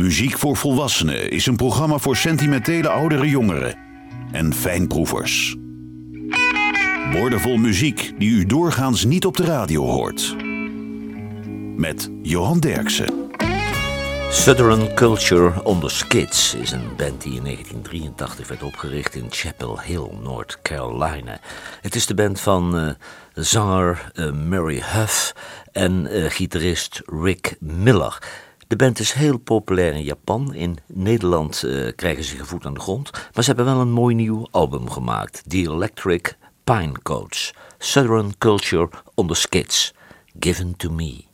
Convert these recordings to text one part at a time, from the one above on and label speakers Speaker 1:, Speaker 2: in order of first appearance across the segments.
Speaker 1: Muziek voor Volwassenen is een programma voor sentimentele oudere jongeren en fijnproevers. Woordenvol muziek die u doorgaans niet op de radio hoort. Met Johan Derksen.
Speaker 2: Southern Culture on the Skids is een band die in 1983 werd opgericht in Chapel Hill, North Carolina. Het is de band van uh, zanger uh, Murray Huff en uh, gitarist Rick Miller. De band is heel populair in Japan. In Nederland krijgen ze gevoed aan de grond. Maar ze hebben wel een mooi nieuw album gemaakt. The Electric Pine Coats. Southern Culture on the Skids. Given to Me.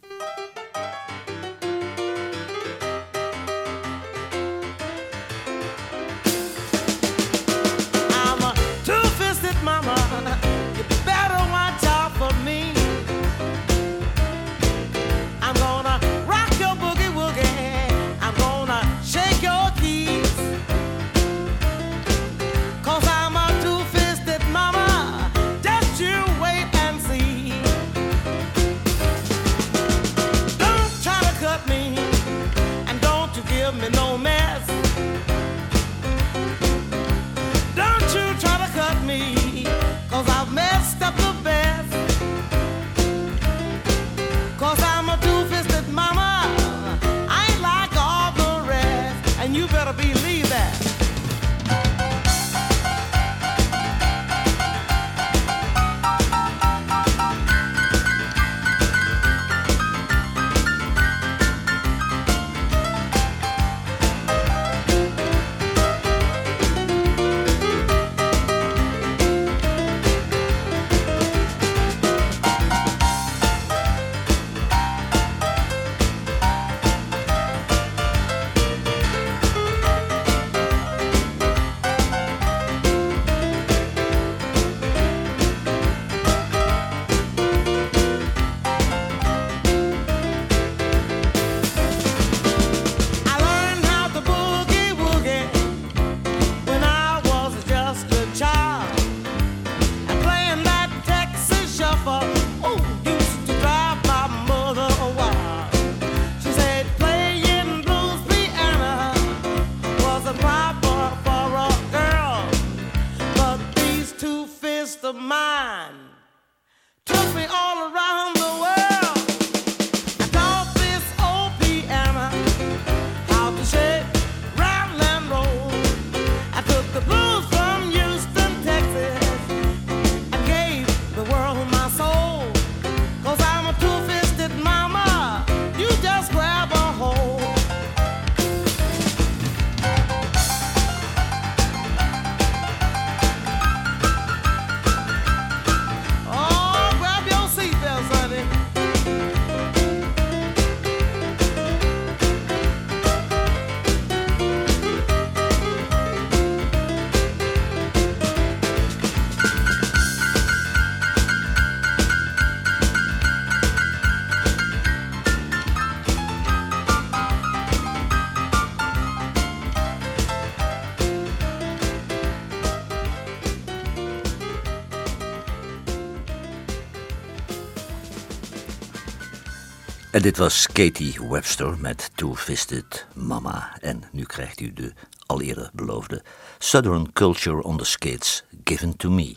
Speaker 2: En dit was Katie Webster met Two-Fisted Mama. En nu krijgt u de al eerder beloofde Southern Culture on the Skids Given to Me.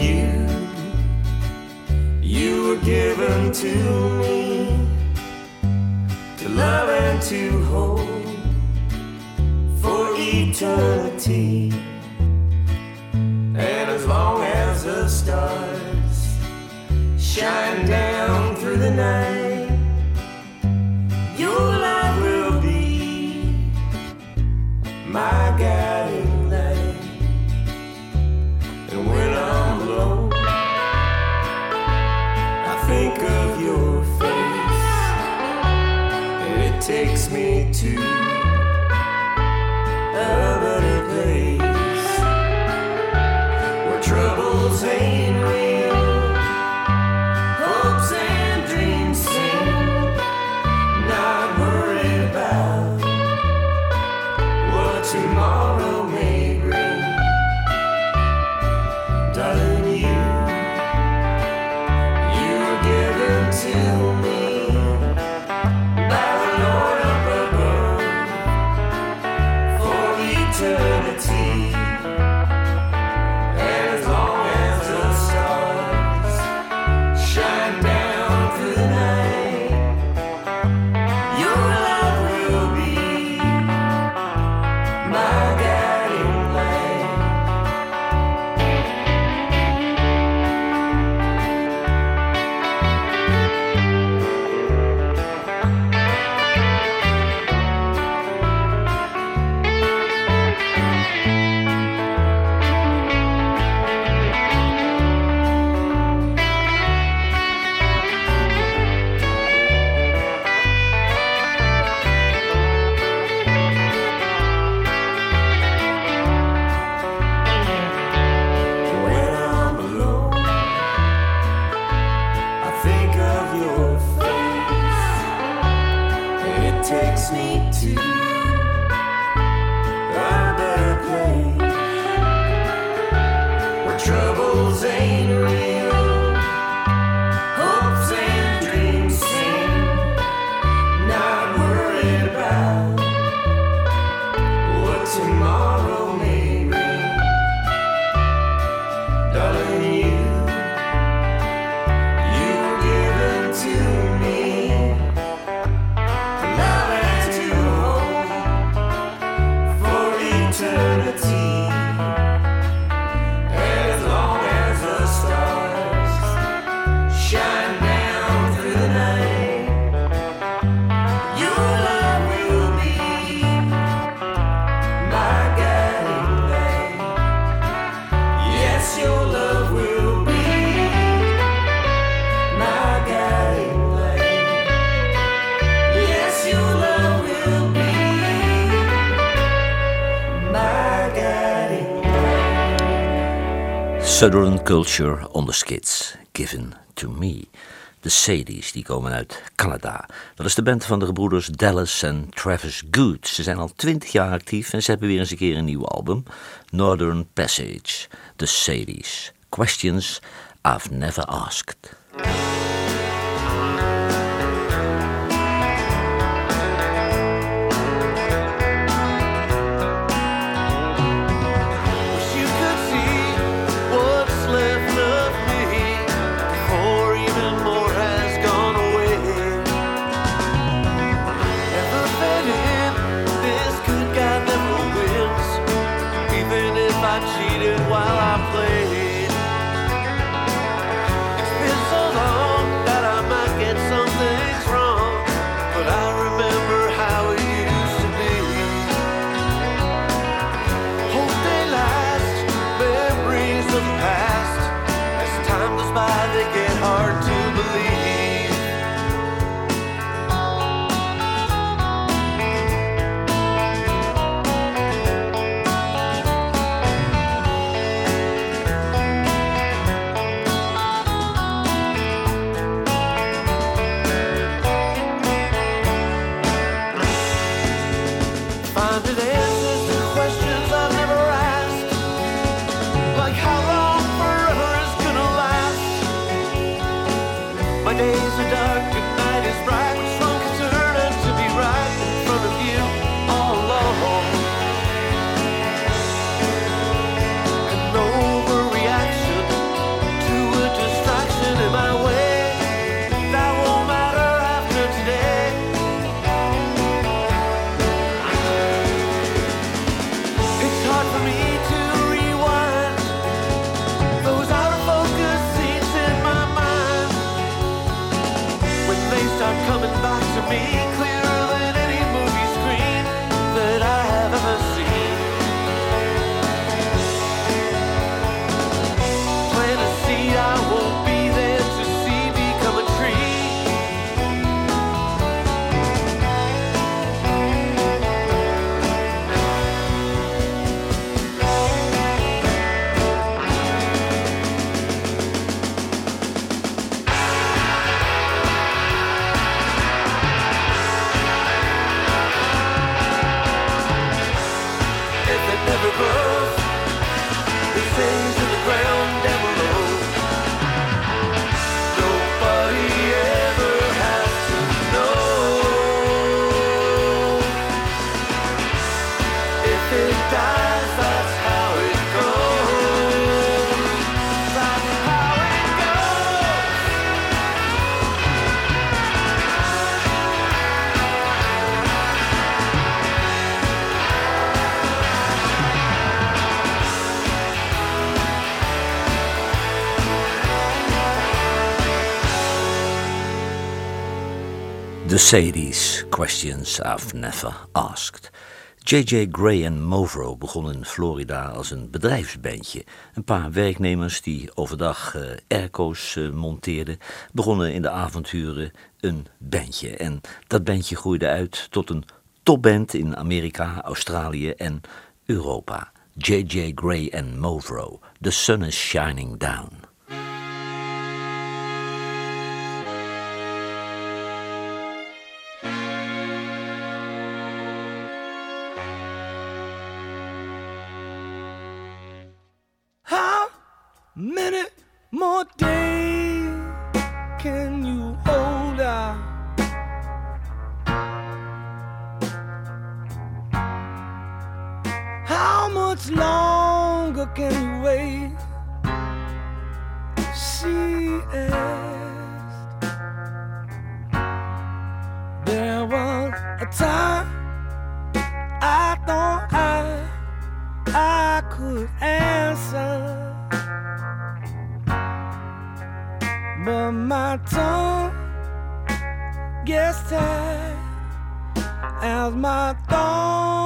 Speaker 3: You, you given to me to love and to hold. For eternity. And as long as the stars shine down through the night, your light will be my guiding light. And when I'm alone, I think of Culture on the Skids, Given to Me. De Sadies, die komen uit Canada. Dat is de band van de gebroeders Dallas en Travis Good. Ze zijn al twintig jaar actief en ze hebben weer eens een keer een nieuw album. Northern Passage, The Sadies. Questions I've never asked.
Speaker 4: Sadies, Questions I've Never Asked. J.J. Gray en Movro begonnen in Florida als een bedrijfsbandje. Een paar werknemers die overdag uh, airco's uh, monteerden, begonnen in de avonturen een bandje. En dat bandje groeide uit tot een topband in Amerika, Australië en Europa. J.J. Gray en Movro, The Sun is Shining Down.
Speaker 5: Many more days can you hold out? How much longer can you wait? She asked. There was a time I thought I I could answer. Tongue gets tired as my thoughts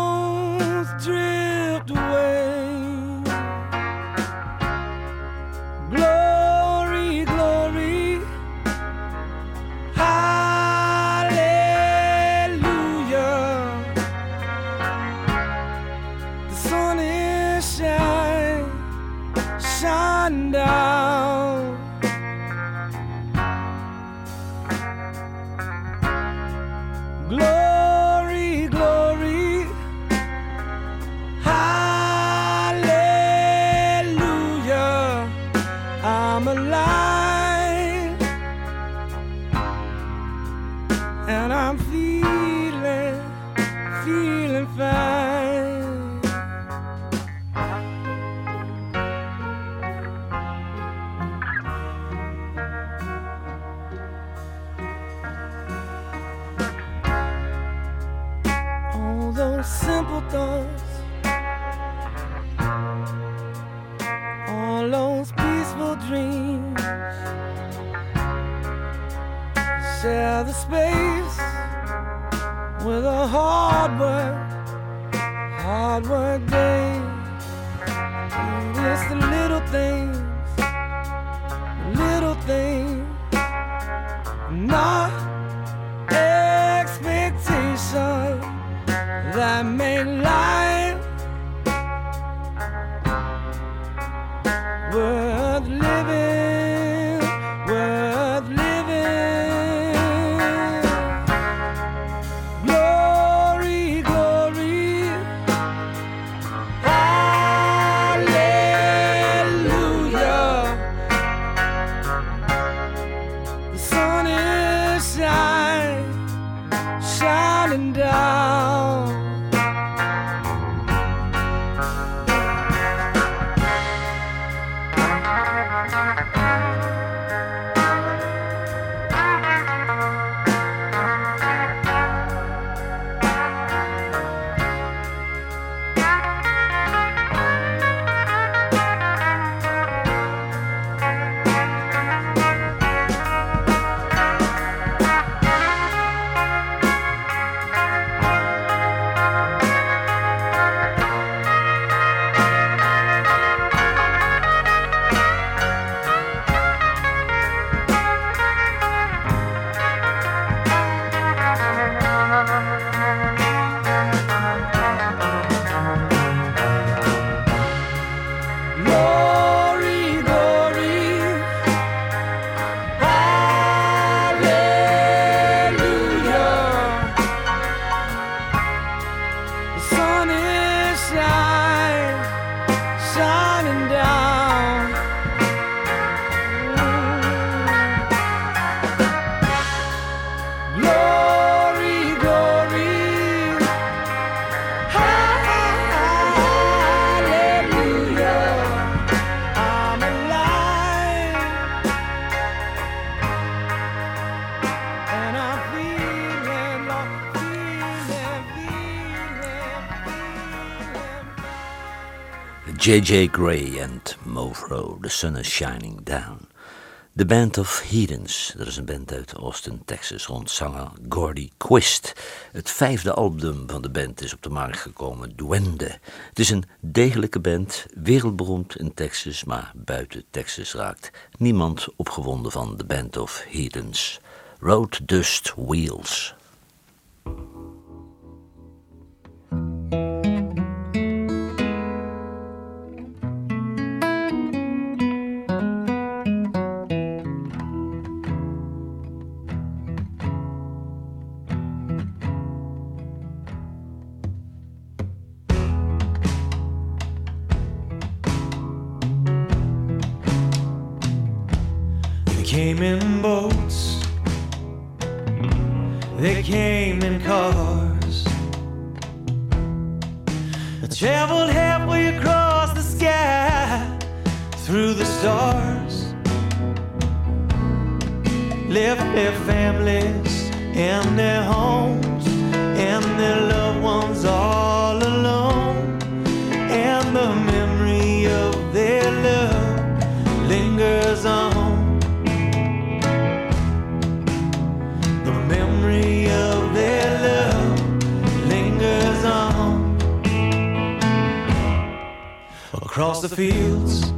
Speaker 5: Share the space with a hard work, hard work day. It's the little things, little things, not
Speaker 4: J.J. Gray and Movro, The Sun is Shining Down. The Band of Heathens, dat is een band uit Austin, Texas, rond zanger Gordy Quist. Het vijfde album van de band is op de markt gekomen, Duende. Het is een degelijke band, wereldberoemd in Texas, maar buiten Texas raakt niemand opgewonden van The Band of Heathens. Road Dust Wheels.
Speaker 6: Came in boats, they came in cars. I traveled halfway across the sky through the stars. Left their families and their homes and their loved across the fields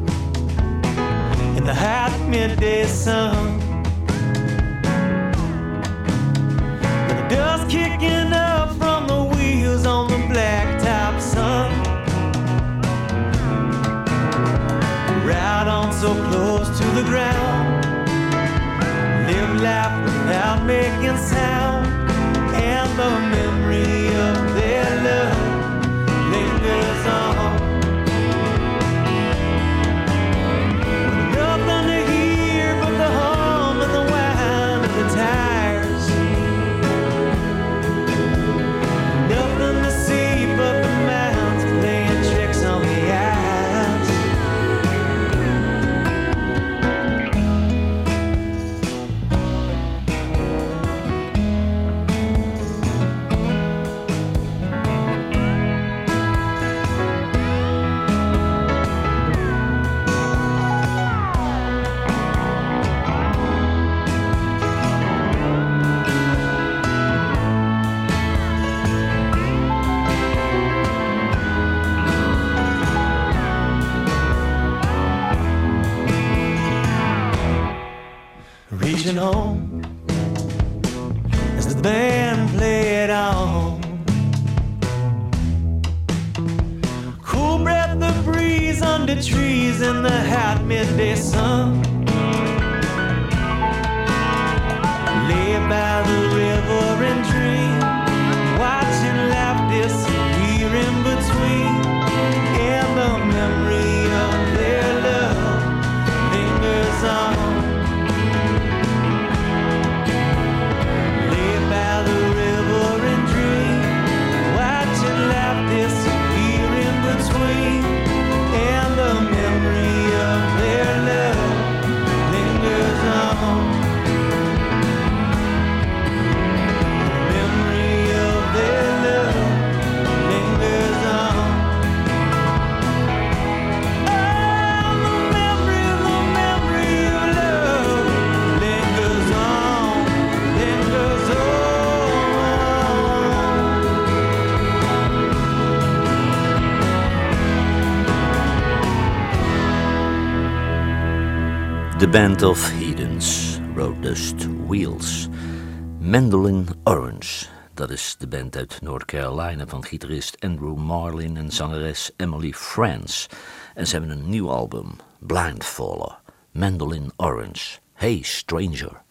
Speaker 6: in the hot midday sun. With the dust kicking up from the wheels on the blacktop sun. Ride on so close to the ground live life without making sound, Band of
Speaker 4: Heathens, Road Dust Wheels. Mandolin Orange, dat is de band uit North Carolina van gitarist Andrew Marlin en zangeres Emily France. En ze hebben een nieuw album, Blindfaller, Mandolin Orange. Hey Stranger.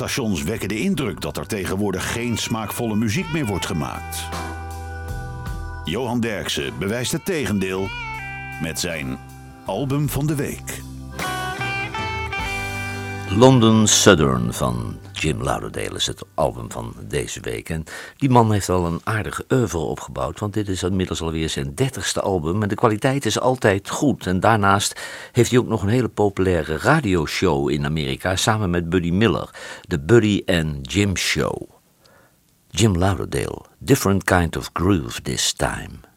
Speaker 1: Radiostations wekken de indruk dat er tegenwoordig geen smaakvolle muziek meer wordt gemaakt. Johan Derksen bewijst het tegendeel met zijn album van de week.
Speaker 4: London Southern van Jim Lauderdale is het album van deze week. En die man heeft al een aardige oeuvre opgebouwd, want dit is inmiddels alweer zijn dertigste album. En de kwaliteit is altijd goed. En daarnaast heeft hij ook nog een hele populaire radioshow in Amerika samen met Buddy Miller. De Buddy and Jim Show. Jim Lauderdale, different kind of groove this time.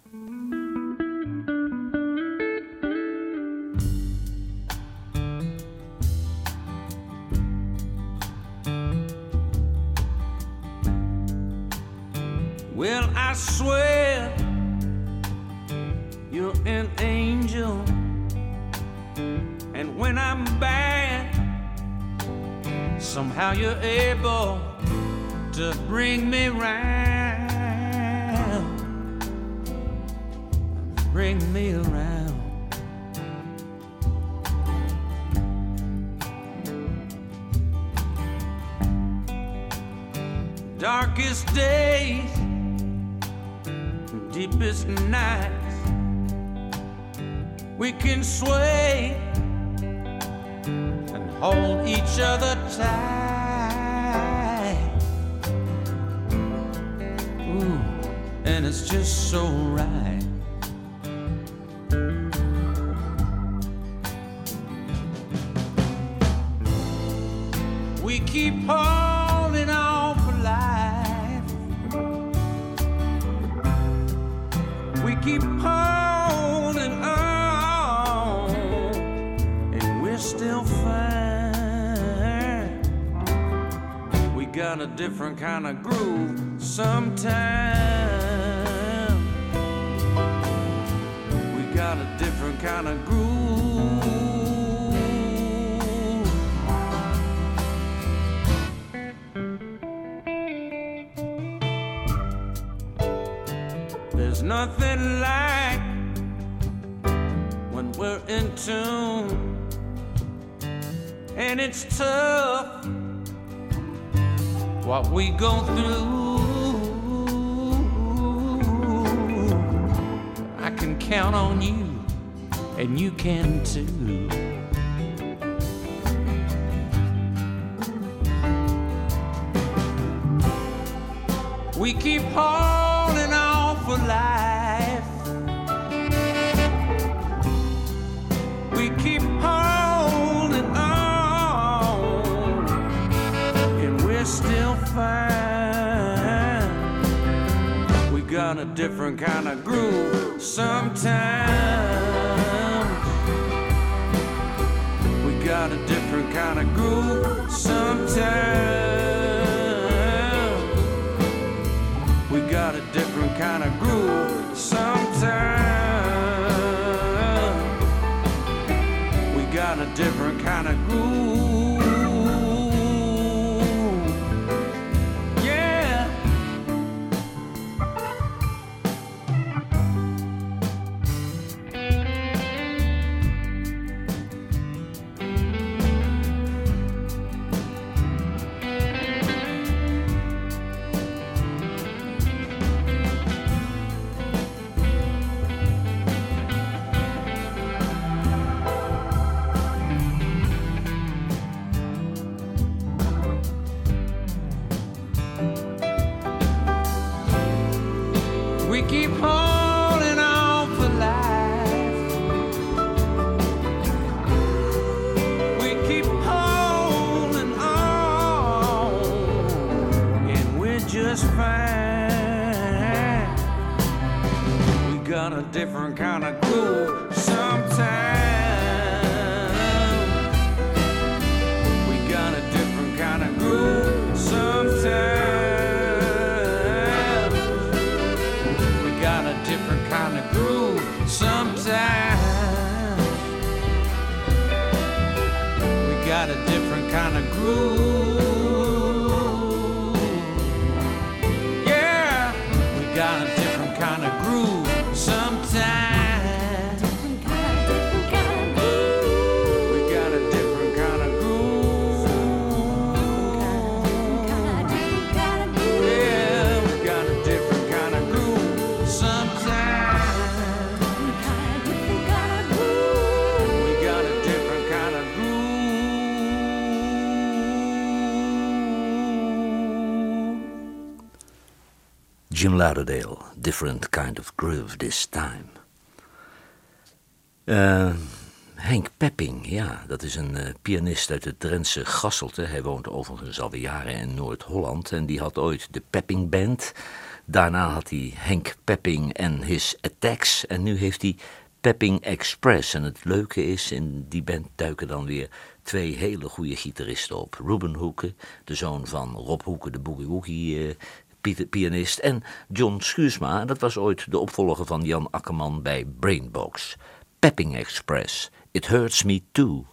Speaker 7: Well, I swear you're an angel. And when I'm bad, somehow you're able to bring me round. Bring me around. Darkest days deepest nights we can sway and hold each other tight. Ooh, and it's just so right. Different kind of groove sometimes. We got a different kind of groove. What we go through. I can count on you, and you can too. We keep holding on for life. Different kind of groove sometimes. We got a different kind of groove sometimes. We got a different kind of groove sometimes. We got a different kind of groove. Different kind of groove
Speaker 4: Lauderdale, Different Kind of Groove This Time. Eh, Henk Pepping, ja, dat is een eh, pianist uit het Drentse Gasselte. Hij woont overigens alweer jaren in Noord-Holland en die had ooit de Pepping Band. Daarna had hij Henk Pepping en His Attacks en nu heeft hij Pepping Express. En het leuke is, in die band duiken dan weer twee hele goede gitaristen op. Ruben Hoeken, de zoon van Rob Hoeken, de Boogie Woogie eh, pianist. En John Schuursma, dat was ooit de opvolger van Jan Akkerman bij Brainbox. Pepping Express, It Hurts Me Too.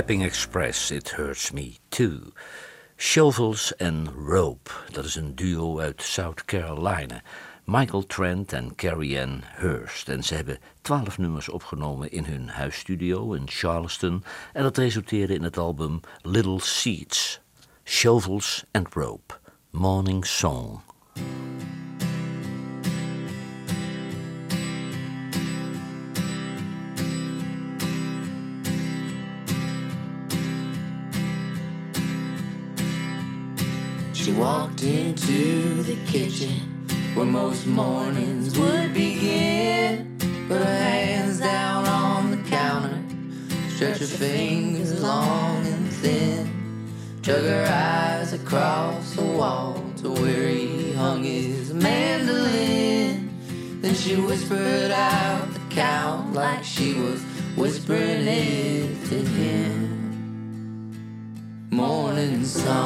Speaker 4: Pepping Express, It Hurts Me Too. Shovels and Rope, dat is een duo uit South Carolina. Michael Trent en Carrie Ann Hurst. En ze hebben twaalf nummers opgenomen in hun huisstudio in Charleston. En dat resulteerde in het album Little Seeds. Shovels and Rope. Morning Song.
Speaker 8: She walked into the kitchen where most mornings would begin. Put her hands down on the counter, stretch her fingers long and thin. Drug her eyes across the wall to where he hung his mandolin. Then she whispered out the count like she was whispering it to him. Morning song,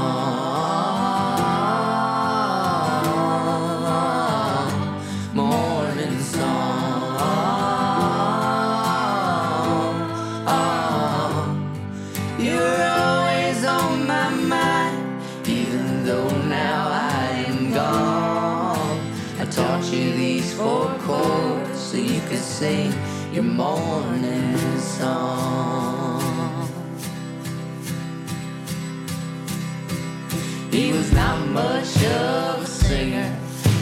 Speaker 8: morning song. You're always on my mind, even though now I am gone. I taught you these four chords so you could sing your morning song. Not much of a singer,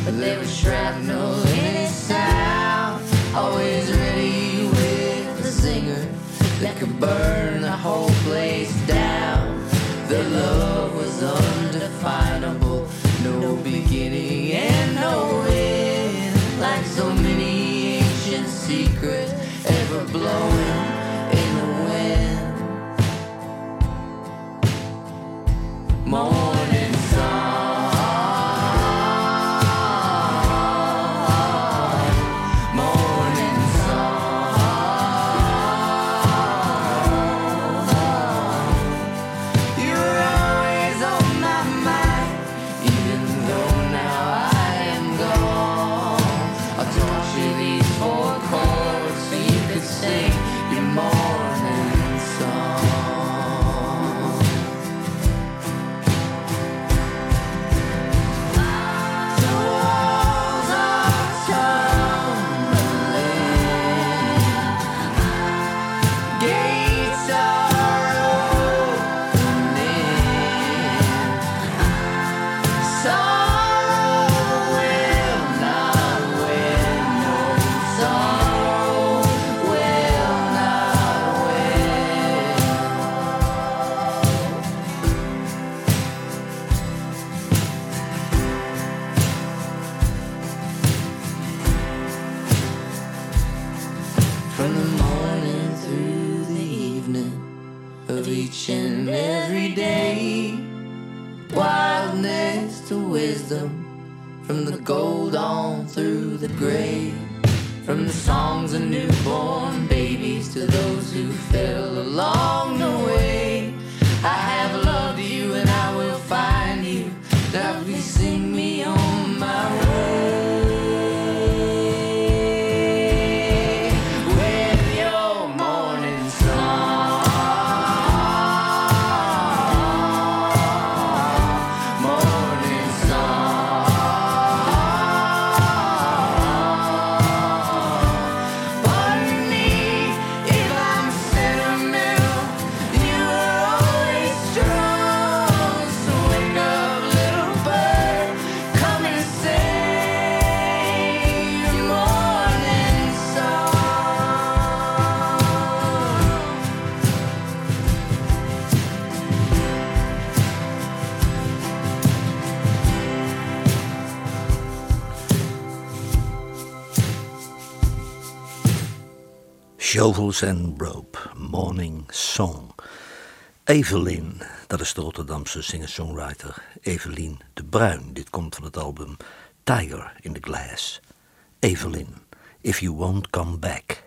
Speaker 8: but there was shrapnel in his sound. Always
Speaker 4: Shovels and Rope, Morning Song. Evelyn, dat is de Rotterdamse singer-songwriter Evelien de Bruin. Dit komt van het album Tiger in the Glass. Evelyn, If You Won't Come Back.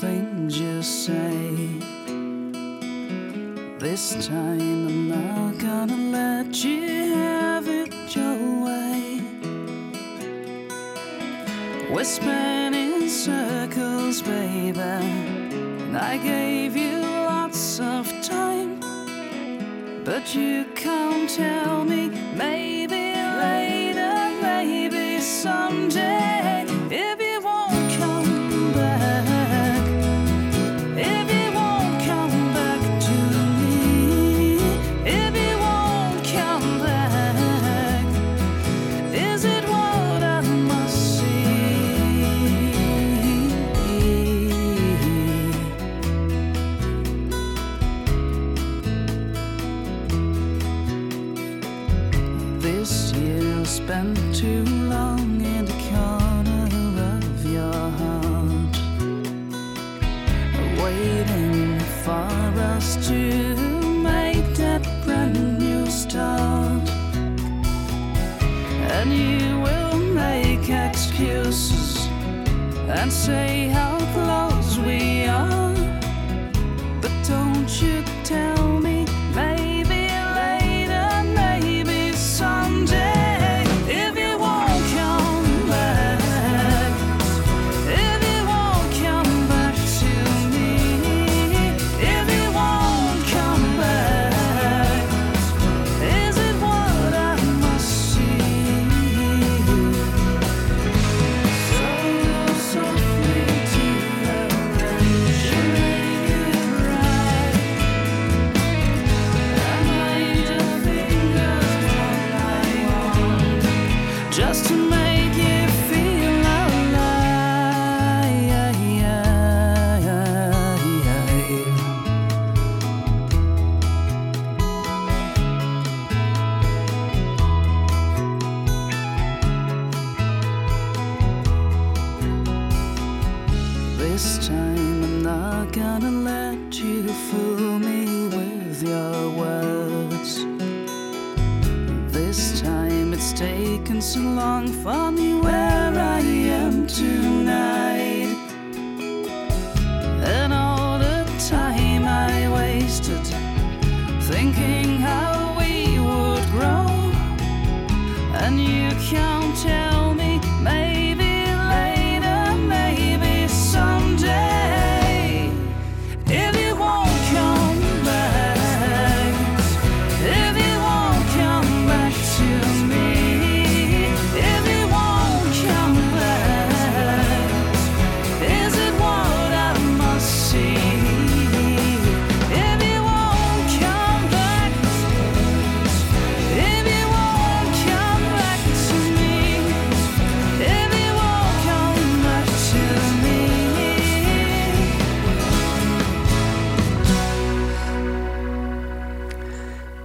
Speaker 9: Things you say. This time I'm not gonna let you have it your way. We're spinning circles, baby. And I gave you lots of time. But you can't tell me, maybe later, maybe someday, This year spent too long in the corner of your heart waiting for us to make that brand new start. And you will make excuses and say how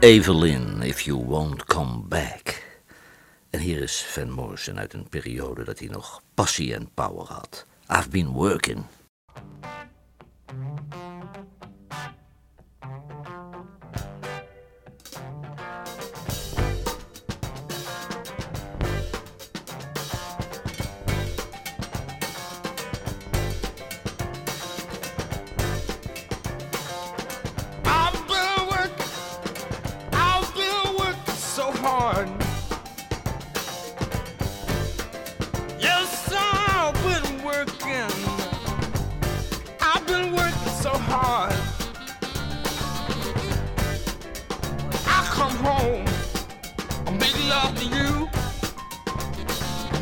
Speaker 4: Evelyn, If You Won't Come Back. En hier is Van Morrison uit een periode dat hij nog passie en power had. I've been working.
Speaker 10: Love to you,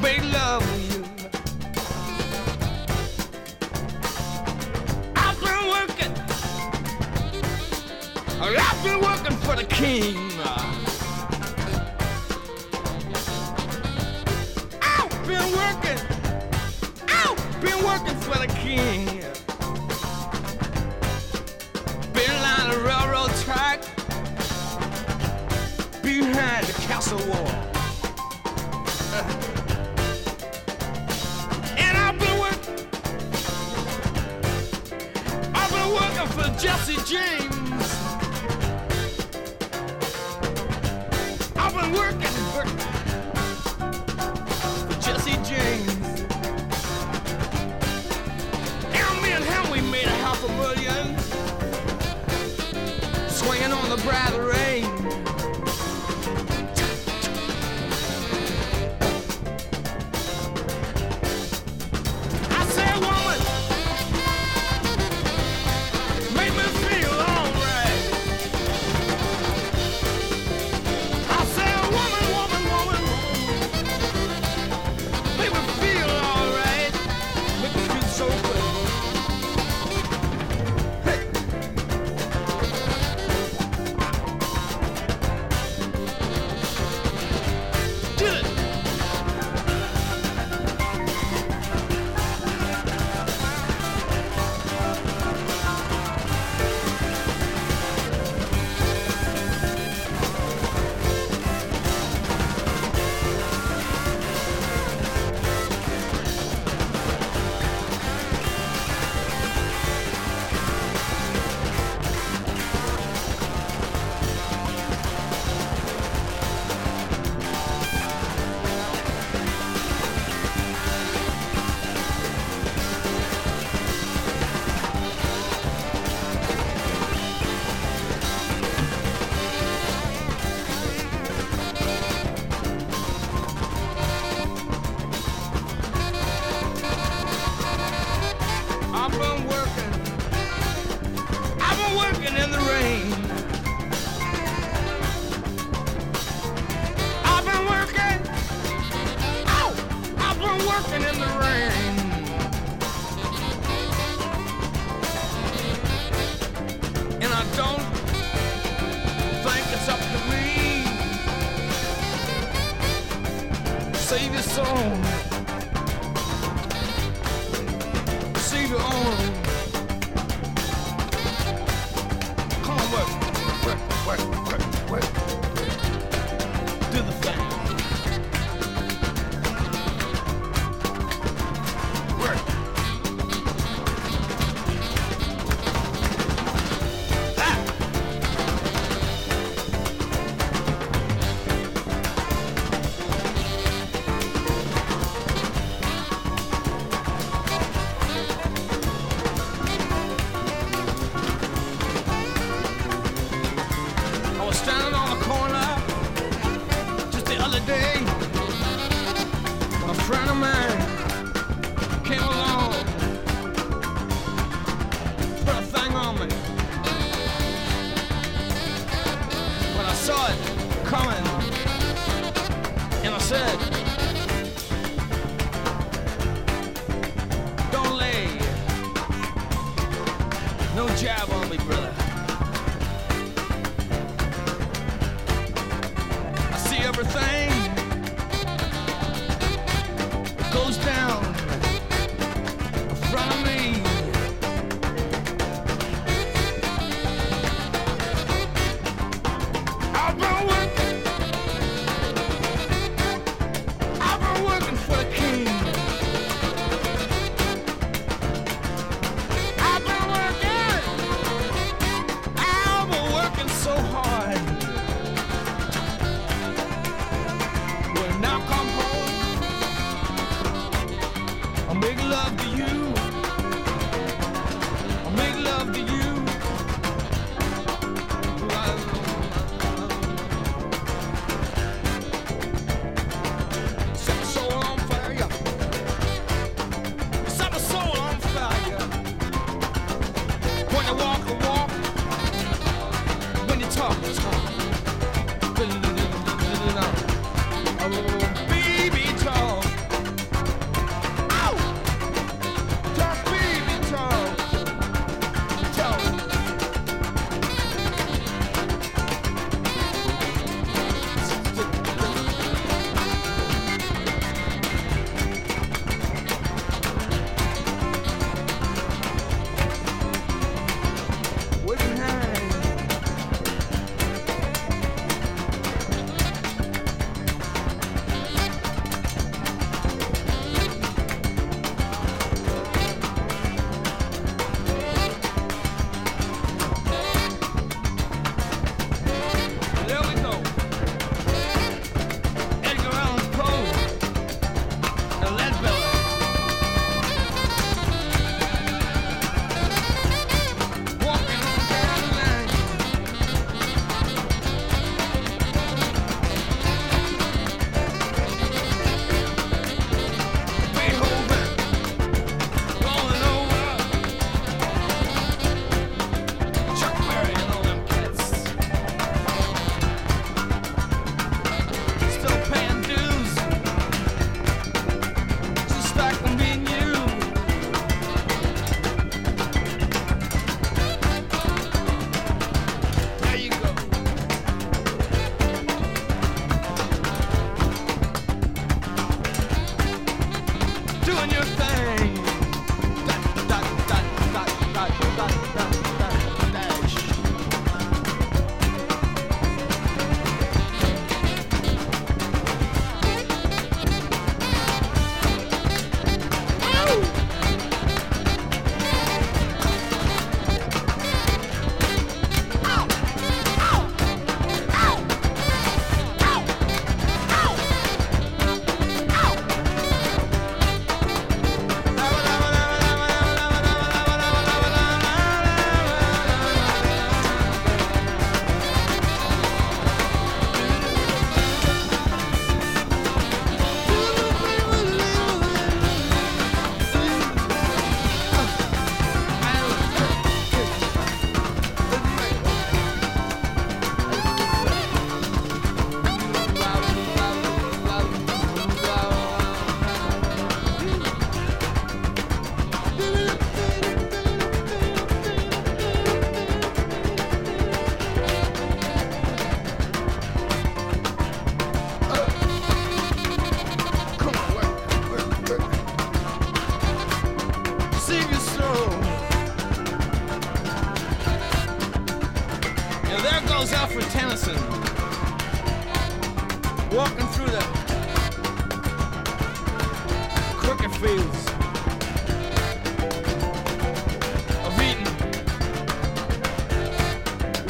Speaker 10: make love to you. I've been working. I've been working for the king. I've been working. I've been working for the king. The wall. And I've been working. I've been working for Jesse James. I've been working for, for Jesse James. Me and him, we made a half a million. Swinging on the bright on your face.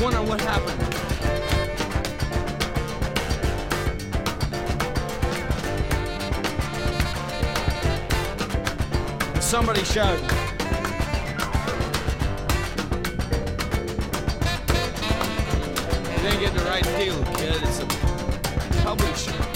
Speaker 10: Wonder what happened. Somebody shout. You didn't get the right deal, kid. It's a publisher.